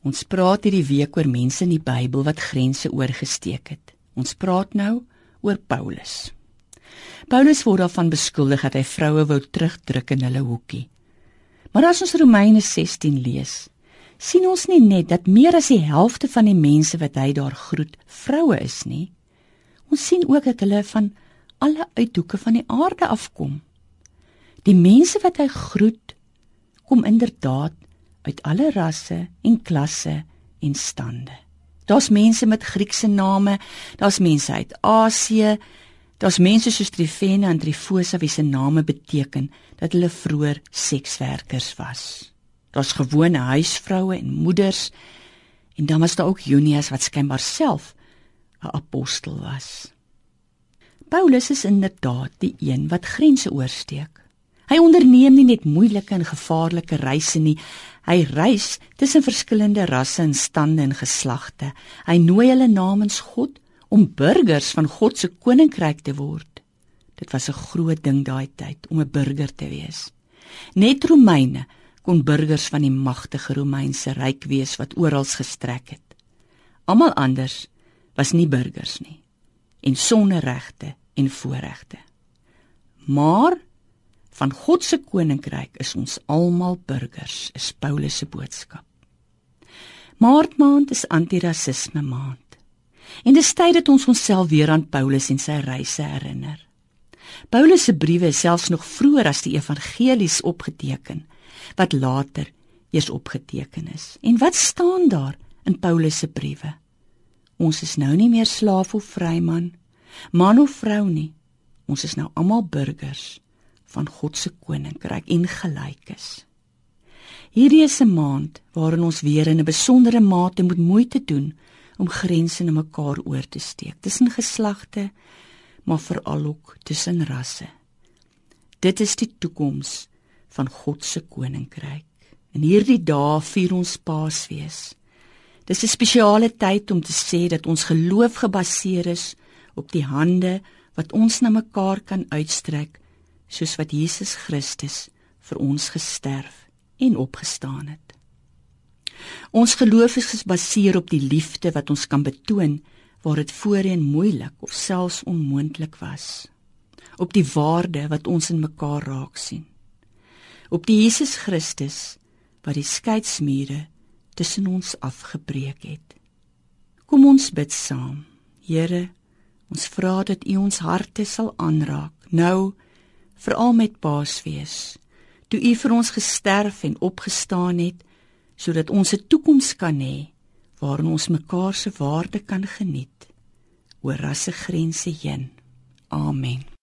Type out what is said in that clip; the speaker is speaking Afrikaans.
Ons praat hierdie week oor mense in die Bybel wat grense oorgesteek het. Ons praat nou oor Paulus. Paulus word daarvan beskuldig dat hy vroue wou terugdruk in hulle hoekie. Maar as ons Romeine 16 lees, sien ons nie net dat meer as die helfte van die mense wat hy daar groet vroue is nie. Ons sien ook dat hulle van alle uithoeke van die aarde afkom. Die mense wat hy groet, kom inderdaad uit alle rasse en klasse en stande. Daar's mense met Griekse name, daar's mense uit Asië, daar's mense soos Trifene en Trifosa wie se name beteken dat hulle vroeër sekswerkers was. Daar's gewone huisvroue en moeders en dan was daar ook Junias wat skynbaar self 'n apostel was. Paulus is inderdaad die een wat grense oorsteek. Hy onderneem nie net moeilike en gevaarlike reise nie. Hy reis tussen verskillende rasse en stande en geslagte. Hy nooi hulle namens God om burgers van God se koninkryk te word. Dit was 'n groot ding daai tyd om 'n burger te wees. Net Romeine kon burgers van die magtige Romeinse ryk wees wat oral gestrek het. Almal anders was nie burgers nie en sonder regte en voorregte. Maar van God se koninkryk is ons almal burgers, is Paulus se boodskap. Maart maand is antirasisme maand. En dit stay dat ons onsself weer aan Paulus en sy reise herinner. Paulus se briewe is selfs nog vroeër as die evangelies opgeteken wat later eers opgeteken is. En wat staan daar in Paulus se briewe? Ons is nou nie meer slaaf of vryman, man of vrou nie. Ons is nou almal burgers van God se koninkryk en gelyk is. Hierdie is 'n maand waarin ons weer in 'n besondere mate moet moeite doen om grense na mekaar oor te steek tussen geslagte, maar veral ook tussen rasse. Dit is die toekoms van God se koninkryk. In hierdie dae vier ons Paasfees. Dis 'n spesiale tyd om te sê dat ons geloof gebaseer is op die hande wat ons na mekaar kan uitstrek soos wat Jesus Christus vir ons gesterf en opgestaan het. Ons geloof is gebaseer op die liefde wat ons kan betoon waar dit voorheen moeilik of selfs onmoontlik was. Op die waarde wat ons in mekaar raak sien. Op die Jesus Christus wat die skeidsmure tussen ons afgebreek het. Kom ons bid saam. Here, ons vra dat U ons harte sal aanraak. Nou veral met Paasfees. Toe U vir ons gesterf en opgestaan het sodat ons 'n toekoms kan hê waarin ons mekaar se waarde kan geniet oor rassegrense heen. Amen.